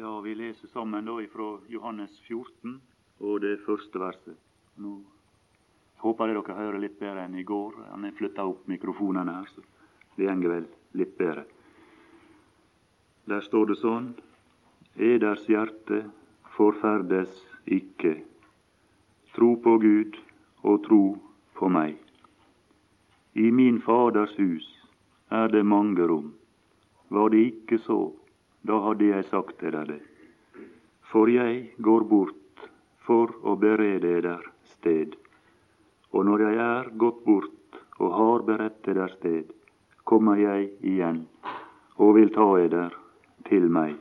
Ja, vi leser sammen da fra Johannes 14 og det første verset. Nå håper jeg dere hører litt bedre enn i går. Han har flytta opp mikrofonene her, så det går vel litt bedre. Der står det sånn Eders hjerte forferdes ikke. Tro på Gud og tro på meg. I min Faders hus er det mange rom. Var det ikke så, da hadde jeg sagt til deg det. For jeg går bort for å berede eder sted. Og når jeg er gått bort og har beredt eder sted, kommer jeg igjen og vil ta eder til meg,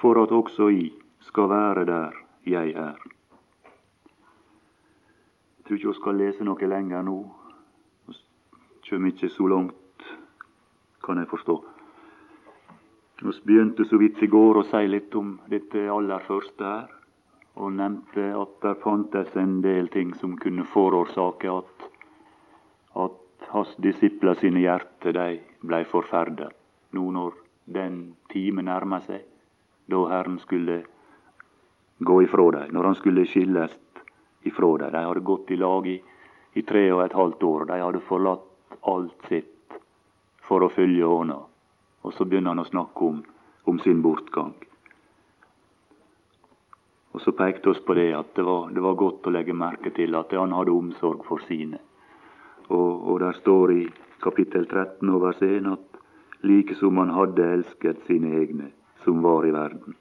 for at også I skal være der jeg er. Jeg tror ikke vi skal lese noe lenger nå. Vi kommer ikke så langt, kan jeg forstå. Vi begynte så vidt i går å si litt om dette aller første her, og nevnte at der fantes en del ting som kunne forårsake at, at hans disipler sine hjerter de blei forferda. Nå når den time nærma seg da Herren skulle gå ifra dem, når han skulle skilles ifra dem. De hadde gått i lag i, i tre og et halvt år. De hadde forlatt alt sitt for å følge Åna. Og så begynner han å snakke om, om sin bortgang. Og så pekte oss på det at det var, det var, godt å legge merke til at han hadde omsorg for sine. Og, og der står i kapittel 13 og vers 1 at like som han hadde elsket sine egne som var i verden,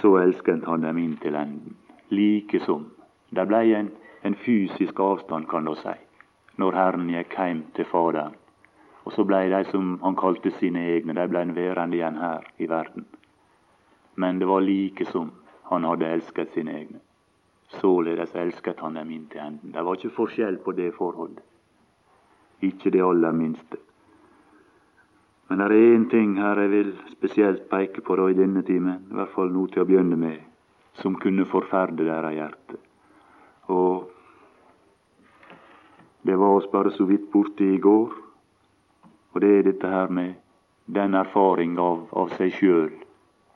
så elsket han dem inn til enden. Like som. Det blei en, en fysisk avstand, kan du si, når Herren gikk hjem til Faderen og så blei de som han kalte sine egne, de blei værende igjen her i verden. Men det var like som han hadde elsket sine egne. Således elsket han dem inntil enden. Det var ikke forskjell på det forholdet. Ikke det aller minste. Men det er én ting her jeg vil spesielt peke på da i denne timen, i hvert fall nå til å begynne med, som kunne forferde deres hjerte. Og det var oss bare så vidt borte i går. Og det er dette her med den erfaring av, av seg sjøl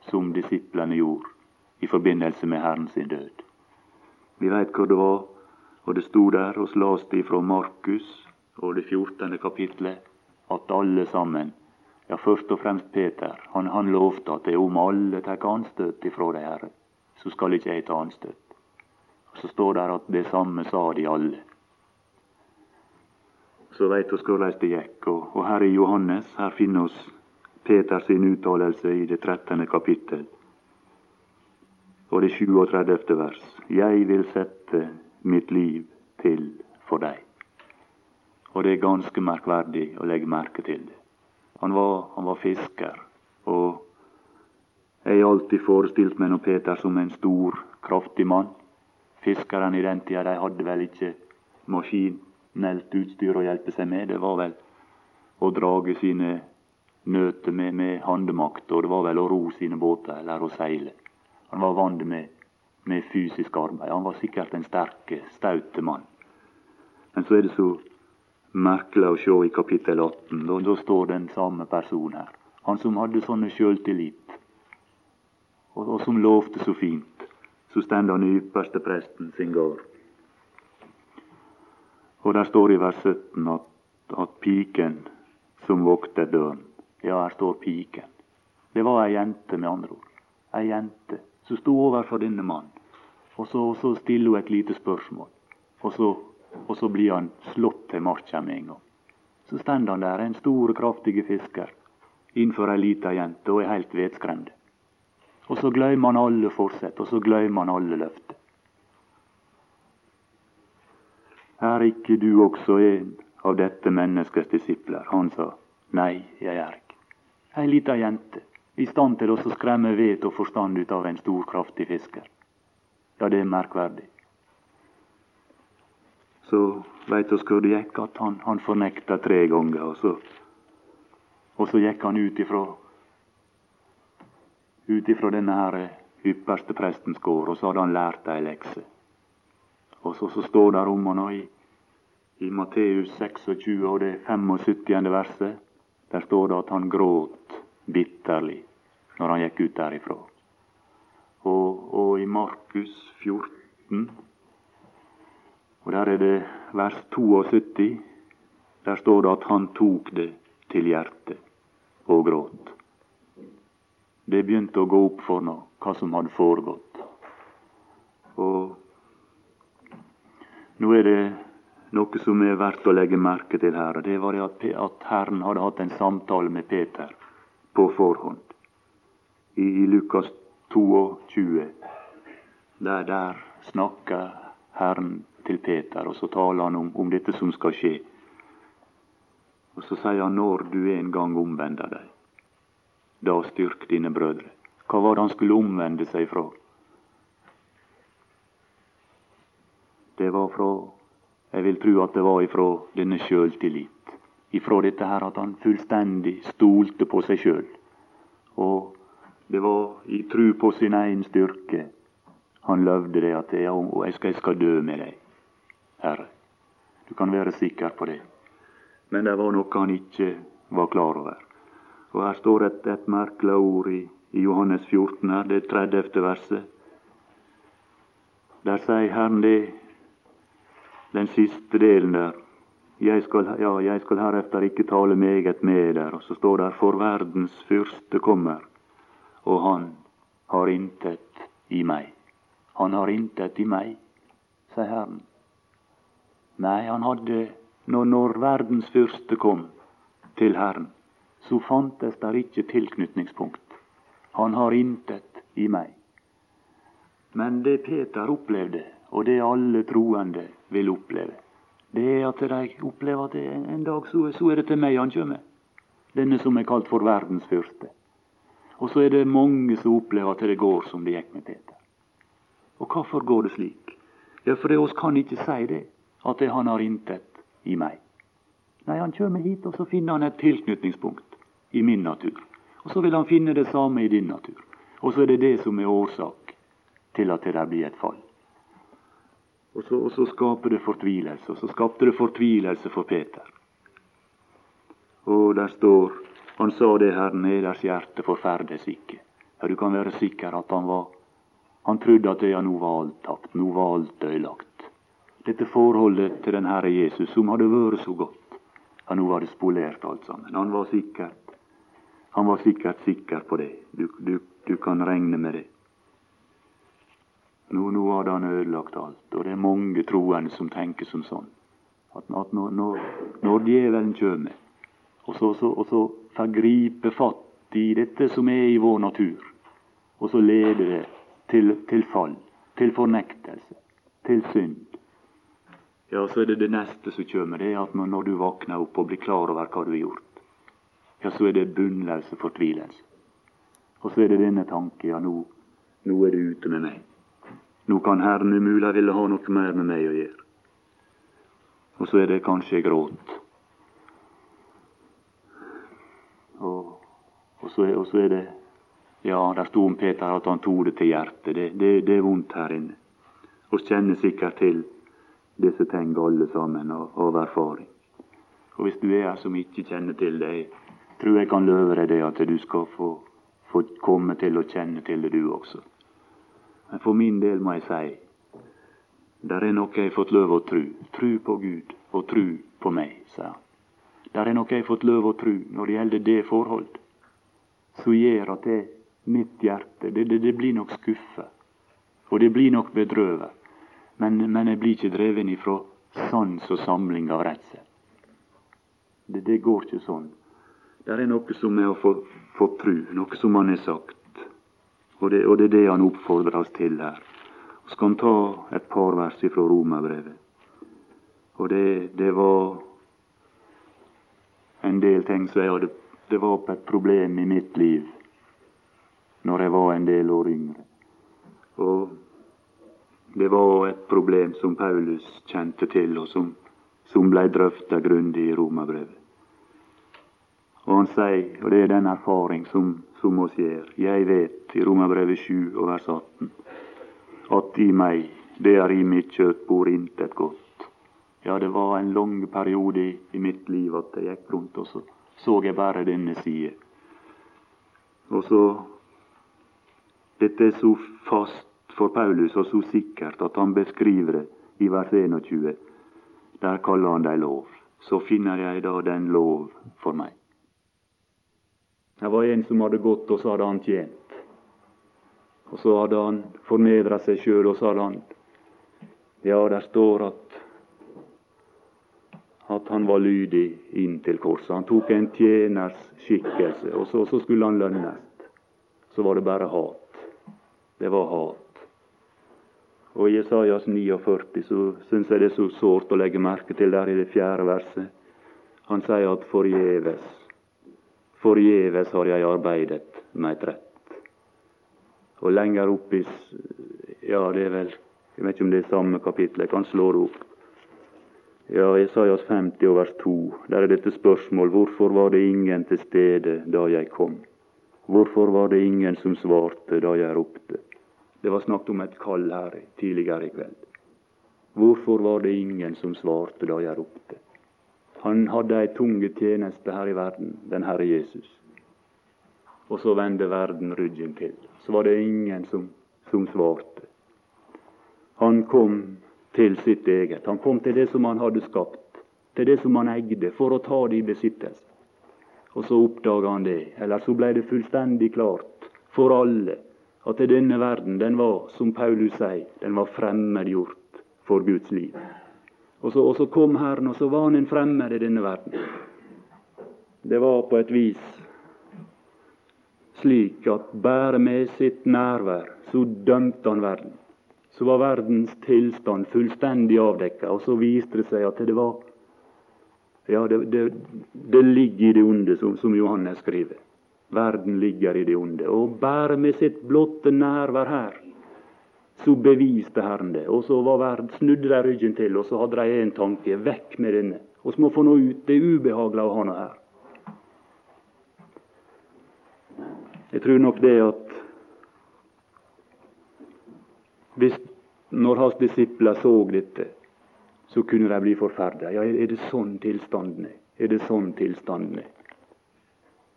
som disiplene gjorde i forbindelse med Herren sin død. Vi veit hvor det var, og det sto der og leste ifra Markus og det 14. kapitlet at alle sammen, ja først og fremst Peter, han, han lovte at det om alle tar anstøt ifra de Herre, så skal ikke jeg ta anstøt. Og Så står det at det samme sa de alle så veit oss hvordan det gikk. Og, og her i Johannes her finner oss Peter sin uttalelse i det 13. kapittel og det 37. vers. Jeg vil sette mitt liv til for deg. Og det er ganske merkverdig å legge merke til det. Han var, han var fisker, og jeg har alltid forestilt meg noe Peter som en stor, kraftig mann. Fiskerne i den tida de hadde vel ikke maskin konvensjonelt utstyr å hjelpe seg med. Det var vel å drage sine nøter med, med handemakt, og det var vel å ro sine båter eller å seile. Han var vant med, med fysisk arbeid. Han var sikkert en sterk, staute mann. Men så er det så merkelig å se i kapittel 18. Da, da står den samme person her. Han som hadde sånne sjøltillit, og, og som lovte så fint. Så stender han i ypperste presten sin gard. Og der står i vers 17 at, at piken som vokter døren Ja, her står piken. Det var ei jente, med andre ord. Ei jente som sto overfor denne mannen. Og så, så stiller hun et lite spørsmål. Og så, og så blir han slått til marka med en gang. Så stender han der, en stor, kraftig fisker, innenfor ei lita jente og er helt vedskremd. Og så glemmer han alle forsett, og så glemmer han alle løfter. Er ikke du også en av dette menneskets disipler? Han sa, nei, jeg er ikke. Ei lita jente, i stand til å skremme vet og forstand ut av en stor, kraftig fisker. Ja, det er merkverdig. Så veit oss hvor det gikk, at han, han fornekta tre ganger. Og så, og så gikk han ut ifra ut ifra denne her ypperste prestens gård, og så hadde han lært ei lekse. Og så, så står det om han i, i Matteus 26 og det 75. verset. Der står det at han gråt bitterlig når han gikk ut derifra. Og, og i Markus 14, og der er det vers 72, der står det at han tok det til hjertet og gråt. Det begynte å gå opp for ham hva som hadde foregått. Og nå er det noe som er verdt å legge merke til her. og Det var det at, Herren hadde hatt en samtale med Peter på forhånd. I, i Lukas 22, der, der snakker Herren til Peter, og så taler han om, om dette som skal skje. Og så sier han når du en gang omvender deg, da styrk dine brødre. Hva var det han skulle omvende seg fra? Det var fra Jeg vil tro at det var ifra denne sjøltillit. Ifra dette her at han fullstendig stolte på seg sjøl. Og det var i tru på sin egen styrke han løvde det at jeg skal, jeg skal dø med deg, Herre. Du kan være sikker på det. Men det var noe han ikke var klar over. Og her står et, et merkelig ord i, i Johannes 14, her, det 30. verset. Der sier Herren det, den siste delen der. Jeg skal, ja, jeg skal herefter ikke tale meget med der. Og så står der For verdens fyrste kommer, og han har intet i meg. Han har intet i meg, sier Herren. Nei, han hadde når, når verdens fyrste kom til Herren, så fantes der ikke tilknytningspunkt. Han har intet i meg. Men det Peter opplevde, og det alle troende vil oppleve, det er at de opplever at en dag så, så er det til meg han kommer. Denne som er kalt for verdens fyrste. Og så er det mange som opplever at det går som det gikk med Peter. Og hvorfor går det slik? Ja, for oss kan ikke si det, at det han har intet i meg. Nei, han kommer hit, og så finner han et tilknytningspunkt i min natur. Og så vil han finne det samme i din natur. Og så er det det som er årsak til at det der blir et fall. Og så, og så skaper det fortvilelse. Og så skapte det fortvilelse for Peter. Og der står Han sa det, Herren, eders hjerte forferdes ikke. Ja, du kan være sikker at han var Han trodde at ja, nå var alt tapt. Nå var alt ødelagt. Dette forholdet til den Herre Jesus, som hadde vært så godt, ja, nå var det spolert alt sammen. Han var sikkert han var sikkert sikker på det. Du, du, du kan regne med det. Nå, nå hadde han ødelagt alt, og det er mange troende som tenker som sånn. At, at når, når, når, djevelen kommer, og så, så, og så får gripe fatt i dette som er i vår natur, og så leder det til, til fall, til fornektelse, til synd, ja, så er det det neste som kommer. Det er at når, du våkner opp og blir klar over hva du har gjort, ja, så er det bunnløse fortvilelse. Og så er det denne tanken, ja, nå, nå er det ute med meg. Nå kan Herren umulig ville ha noe mer med meg å gjøre. Og så er det kanskje gråt. Og, og, så, og så er det Ja, der sto om Peter at han tok det til hjertet. Det, det, det er vondt her inne. Vi kjenner sikkert til disse ting alle sammen av, av erfaring. Og hvis du er her som ikke kjenner til det, tror jeg kan love deg det at du skal få, få komme til å kjenne til det, du også. Men for min del må jeg si der er noe jeg har fått lov å tru. Tru på Gud og tru på meg, sa han. Der er noe jeg har fått lov å tru når det gjelder det forhold, som gjør at det, mitt hjerte det, det, det blir nok skuffa. Og det blir nok bedrøvet. Men, men, jeg blir ikke dreven ifra sans og samling av redsel. Det, det går ikke sånn. Det er noe som jeg har fått, få tru, noe som han har sagt. Og det, og det, er det han oppfordrer oss til her. Så skal han ta et par vers fra Romerbrevet. Og det, det, var en del ting som jeg hadde Det var et problem i mitt liv når jeg var en del år yngre. Og det var et problem som Paulus kjente til, og som, som ble drøfta grundig i Romerbrevet. Og han sier, og det er den erfaring som, som oss gjør, jeg vet i Romerbrevet 7 og vers 18, at i meg, det er i mitt kjøtt, bor intet godt. Ja, det var en lang periode i, mitt liv at jeg gikk rundt, og så så jeg bare denne side. Og så Dette er så fast for Paulus og så sikkert at han beskriver det i vers 21. Der kaller han det lov. Så finner jeg da den lov for meg. Det var en som hadde gått, og så hadde han tjent. Og så hadde han fornedra seg sjøl, og så hadde han Ja, der står at at han var lydig inn til korset. Han tok en tjeners skikkelse, og så, så skulle han lønnes. Så var det bare hat. Det var hat. Og I Jesajas 49 så syns jeg det er så sårt å legge merke til der i det fjerde verset. Han sier at forgjeves, forgjeves har jeg arbeidet meg trett. Og lenger opp i Ja, det er vel Jeg vet ikke om det er samme kapittel, jeg kan slå det opp. Ja, Isaias 50 vers 2, der er dette spørsmål hvorfor var det ingen til stede da jeg kom? Hvorfor var det ingen som svarte da jeg ropte? Det var snakket om et kall her tidligere i kveld. Hvorfor var det ingen som svarte da jeg ropte? Han hadde ei tunge tjeneste her i verden, den Herre Jesus. Og så vendte verden ryggen til. Så var det ingen som, som svarte. Han kom til sitt eget. Han kom til det som han hadde skapt, til det som han eide, for å ta det i besittelse. Og så oppdaga han det, eller så ble det fullstendig klart for alle at denne verden, den var, som Paulus sier, den var fremmedgjort for Guds liv. Og så, og så kom Herren, og så var han en fremmed i denne verden. Det var på et vis slik at bare med sitt nærvær så dømte han verden så var verdens tilstand fullstendig avdekka. Og så viste det seg at det var Ja, det, det, det ligger i det onde, som, som, Johannes skriver. Verden ligger i det onde. Og bare med sitt blotte nærvær her, så beviste Herren det. Og så var verden, snudde de ryggen til, og så hadde de en tanke. Vekk med denne. Vi må få noe ut. Det er ubehagelig å ha noe her. Jeg tror nok det at hvis når hans disipler så dette, så kunne de bli forferda. Ja, er det sånn tilstanden er? Er det sånn tilstanden er?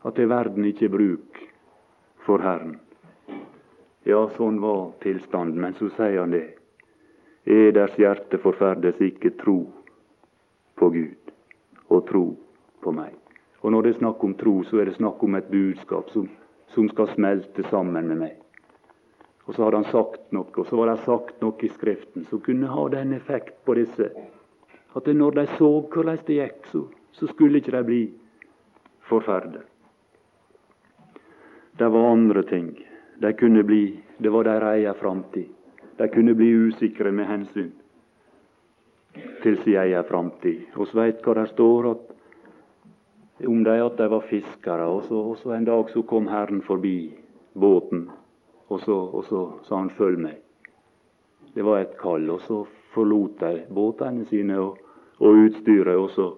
At det er verden ikke bruk for Herren. Ja, sånn var tilstanden. Men så sier han det. Eders hjerte forferdes ikke tro på Gud og tro på meg. Og når det er snakk om tro, så er det snakk om et budskap som, som skal smelte sammen med meg. Og så hadde han sagt noe, og så var det sagt noe i Skriften som kunne ha den effekt på disse at når de så hvordan det gikk, så, så skulle ikke de bli forferdet. Det var andre ting. De kunne bli, Det var deres egen framtid. De kunne bli usikre med hensyn til sin egen framtid. Vi veit hva det står at, om dem at de var fiskere, og så, og så en dag så kom Herren forbi båten og så, og så sa han 'følg meg'. Det var et kall. Og så forlot de båtene sine og, og utstyret, og så,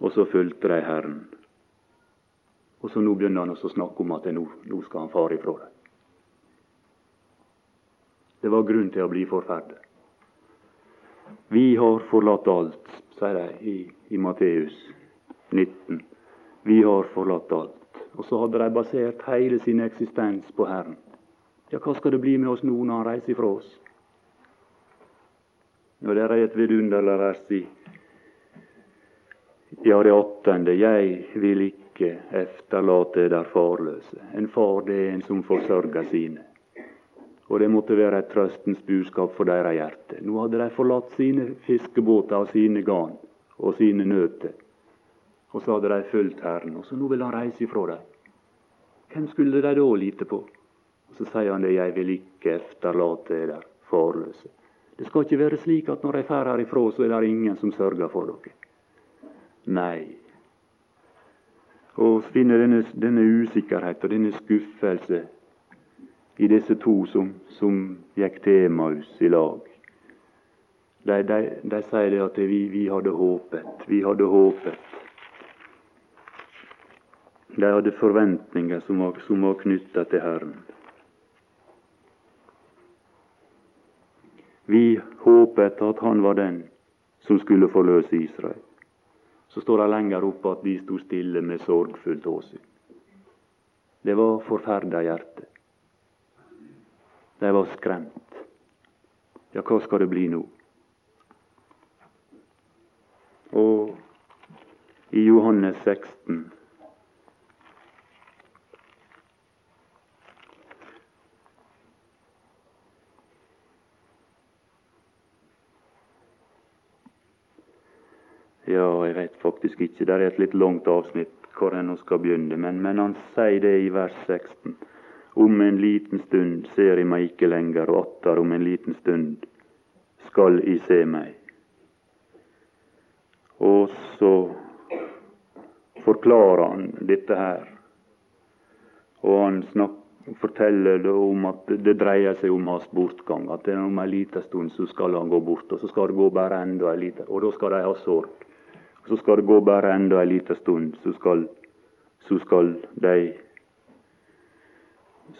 og så fulgte de Herren. Og så nå begynner han å snakke om at nå, nå skal han fare ifra dem. Det var grunn til å bli forferdet. Vi har forlatt alt, sier de i, i Matteus 19. Vi har forlatt alt. Og så hadde de basert hele sin eksistens på Herren. Ja, hva skal det bli med oss nå når han reiser ifra oss? Og det er et vidunderlig vers i ja, det åttende. Jeg vil ikke efterlate der farløse. En far det er en som forsørger sine. Og det måtte være et trøstens budskap for deres hjerte. Nå hadde de forlatt sine fiskebåter og sine garn og sine nøter. Og så hadde de fulgt Herren, og så nå vil han reise ifra dem. Hvem skulle de da lite på? Og Så sier han det, 'Jeg vil ikke efterlate dere farløse'. Det skal ikke være slik at når jeg drar herifra, så er det ingen som sørger for dere. Nei. Og finne denne, denne usikkerhet og denne skuffelse i disse to som, som gikk til Emmaus i lag. De, de, de sier det at vi, vi hadde håpet, vi hadde håpet. De hadde forventninger som var, som var knytta til Herren. Vi håpet at han var den som skulle forløse Israel. Så står det lenger oppe at de sto stille med sorgfullt åsyn. Det var forferda hjerte. De var skremt. Ja, hva skal det bli nå? Og i Johannes 16 Ja, jeg vet faktisk ikke. Det er et litt langt avsnitt hvor en skal begynne, men, men han sier det i vers 16. Om en liten stund ser I meg ikke lenger, og atter om en liten stund skal I se meg. Og så forklarer han dette her, og han snakker forteller det om at det dreier seg om hans bortgang. At om en liten stund så skal han gå bort, og så skal det gå bare enda en liten Og da skal de ha sorg. Så skal det gå bare enda en liten stund, så skal, så skal de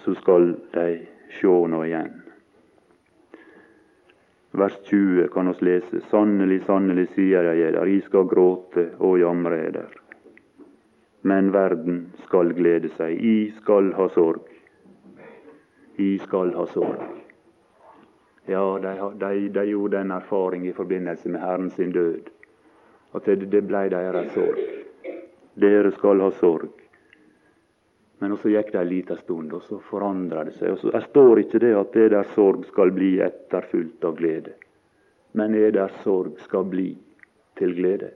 så skal de sjå nå igjen. Vers 20 kan oss lese. Sannelig, sannelig, sier jeg eder, I skal gråte og jamre eder. Men verden skal glede seg. I skal ha sorg. I skal ha sorg. Ja, de, de, de gjorde en erfaring i forbindelse med Herren sin død at det, det ble deres sorg. Dere skal ha sorg. Men så gikk det en liten stund, og så forandra det seg. Og så, står ikke det at det der sorg skal bli etterfulgt av glede, men det der sorg skal bli til glede.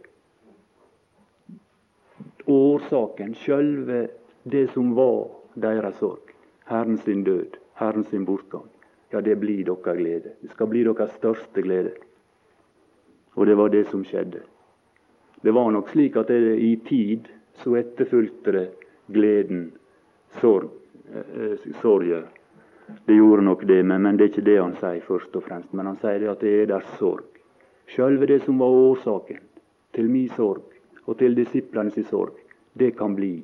Årsaken, sjølve det som var deres sorg, Herren sin død, Herren sin bortgang, ja, det blir deres glede. Det skal bli deres største glede. Og det var det som skjedde. Det var nok slik at det, i tid så etterfulgte det gleden sorg, eh, sorgen. Det gjorde nok det, men, men, det er ikke det han sier først og fremst. Men han sier det at det er deres sorg. Sjølve det som var årsaken til min sorg og til disiplene sin sorg, det kan bli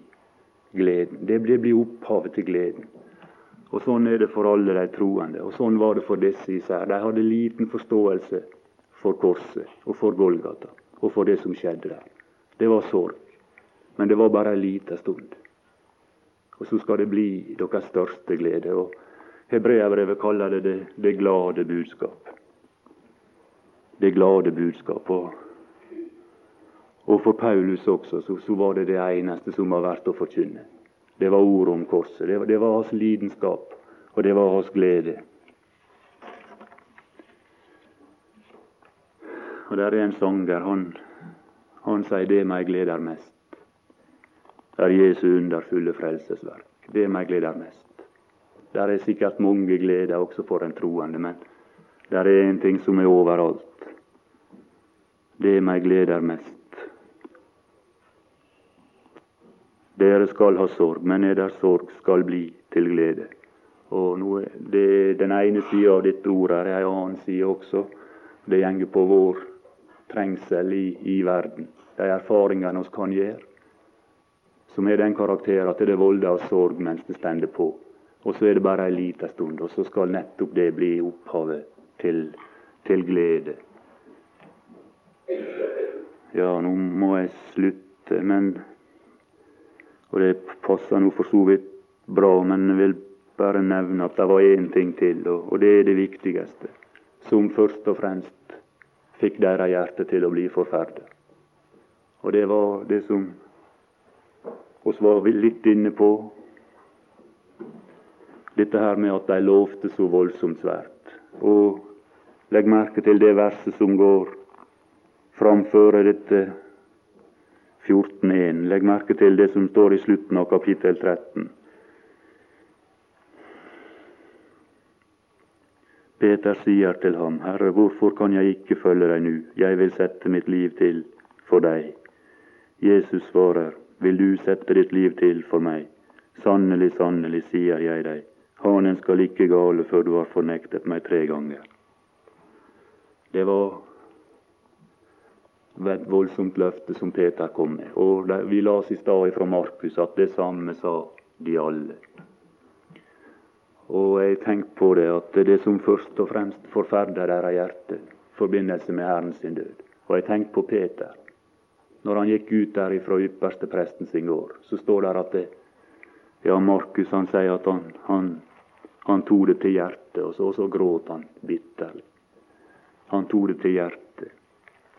gleden. Det blir, blir opphavet til gleden. Og Sånn er det for alle de troende. Og sånn var det for disse især. De hadde liten forståelse for korset og for Golgata og for det som skjedde der. Det var sorg. Men det var bare en liten stund. Og så skal det bli deres største glede. Og Hebreabrevet kaller det, det det glade budskap. Det glade budskap. Og, og for Paulus også så, så, var det det eneste som var verdt å forkynne. Det var ordet om korset. Det, det var hans lidenskap, og det var hans glede. Og der er en sanger, han, han sier det meg gleder mest. Er Jesu underfulle frelsesverk. Det meg gleder mest. Der er sikkert mange gleder også for den troende, men der er en ting som er overalt. Det meg gleder mest. Dere skal ha sorg, men eder sorg skal bli til glede. Og noe, det, Den ene sida av dette ordet er ei annen side også. Det gjenger på vår trengsel i, i verden. De erfaringene vi kan gjøre, som er den karakter at det volder av sorg mens det stender på. Og så er det bare ei lita stund, og så skal nettopp det bli opphavet til, til glede. Ja, nå må jeg slutte, men Og det passer nå for så vidt bra, men jeg vil bare nevne at det var én ting til, og, og det er det viktigste, som først og fremst fikk deres hjerte til å bli forferdet. Og det var det som oss var vi litt inne på. Dette her med at de lovte så voldsomt svært. Og legg merke til det verset som går framfor dette 14.1. Legg merke til det som står i slutten av kapittel 13. Peter sier til ham, Herre, hvorfor kan jeg ikke følge deg nå? Jeg vil sette mitt liv til for deg. Jesus svarer, vil du sette ditt liv til for meg? Sannelig, sannelig, sier jeg deg, hanen skal ikke gale før du har fornektet meg tre ganger. Det var et voldsomt løfte som Peter kom med. Og Vi las i stad fra Markus at det samme sa de alle. Og jeg tenkte på det at det som først og fremst forferder deres hjerte, forbindelse med Herren sin død. Og jeg tenkte på Peter. Når han gikk ut der fra ypperste presten sin gård, så står det at det, ja, Markus han sier at han, han, Han tok det til hjertet, og så, og så gråt han bitterlig. Han tok det til hjertet.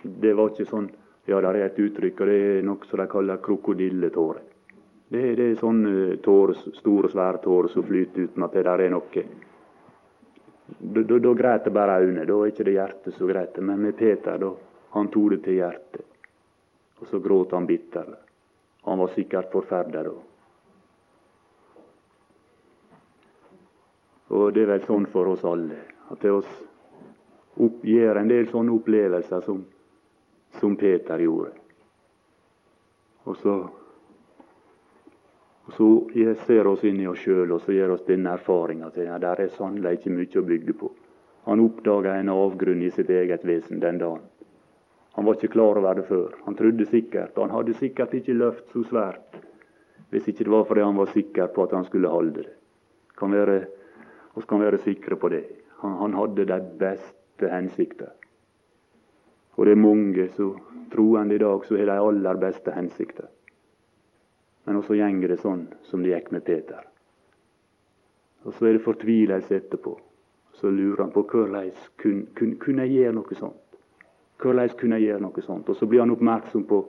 Det var ikke sånn Ja, det er et uttrykk, og det er noe som de kaller krokodilletårer. Det, det er sånne tårer, store, svære tårer som flyter uten at det der er noe. Da, da, da bare øynene. Da er ikke det hjertet som græter. Men med Peter, da, han tok det til hjertet. Og så gråt han bitter. Han var sikkert forferda da. Og det er vel sånn for oss alle, at oss gjør en del sånne opplevelser som, som Peter gjorde. Og så, og så ser oss inn i oss sjøl og så gjør oss denne erfaringa at ja, der er sannelig ikke mye å bygge på. Han oppdaga en avgrunn i sitt eget vesen den dagen. Han var ikke klar over det før. Han trodde sikkert, og han hadde sikkert ikke løft så svært hvis ikke det var fordi han var sikker på at han skulle holde det. Kan være vi kan være sikre på det. Han, han hadde de beste hensikter. Og det er mange som troende i dag som har de aller beste hensikter. Men også gjenger det sånn som det gikk med Peter. Og så er det fortvilelse etterpå. Så lurer han på hvordan kunne, kunne, kunne jeg gjøre noe sånt. Hvordan kunne jeg gjøre noe sånt? Og så blir han oppmerksom på,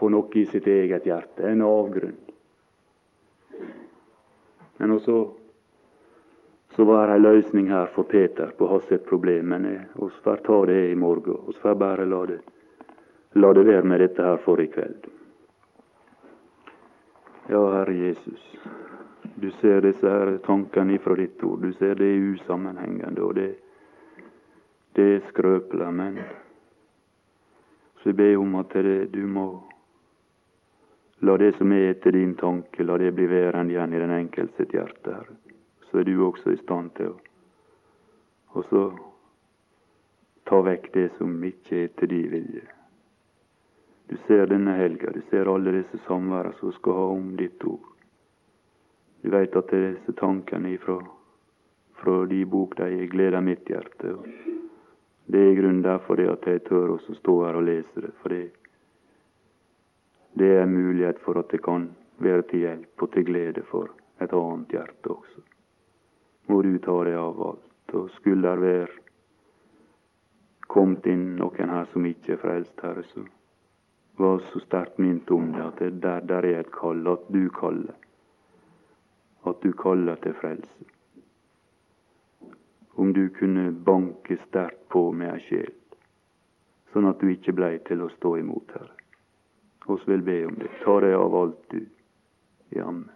på noe i sitt eget hjerte. En avgrunn. Men også så var det ei løsning her for Peter på hans problem. Men vi får ta det i morgen. Vi får bare la det, la det være med dette her for i kveld. Ja, Herre Jesus, du ser disse her tankene ifra ditt ord. Du ser det er usammenhengende, og det, det er skrøpelig. Så jeg ber om at det, du må la det som er etter din tanke, la det bli værende igjen i den enkelte sitt hjerte, Herre så er du også i stand til å og så ta vekk det som ikke er etter din vilje. Du ser denne helga, du ser alle disse samværene som skal ha om ditt ord. Du veit at det er disse tankene ifra, fra din bok de gleder mitt hjerte. Det er i grunnen derfor det at jeg tør å stå her og lese det. For det, er mulighet for at det kan være til hjelp og til glede for et annet hjerte også må du ta deg av alt. Og skulle det være kommet inn noen her som ikke er frelst, Herre, så var så sterkt minnet om det, at det der, der er et kall, at du kaller. At du kaller til frelse. Om du kunne banke sterkt på med ei sjel, sånn at du ikke blei til å stå imot, Herre. Oss vil be om det. Ta deg av alt, du. Jammen.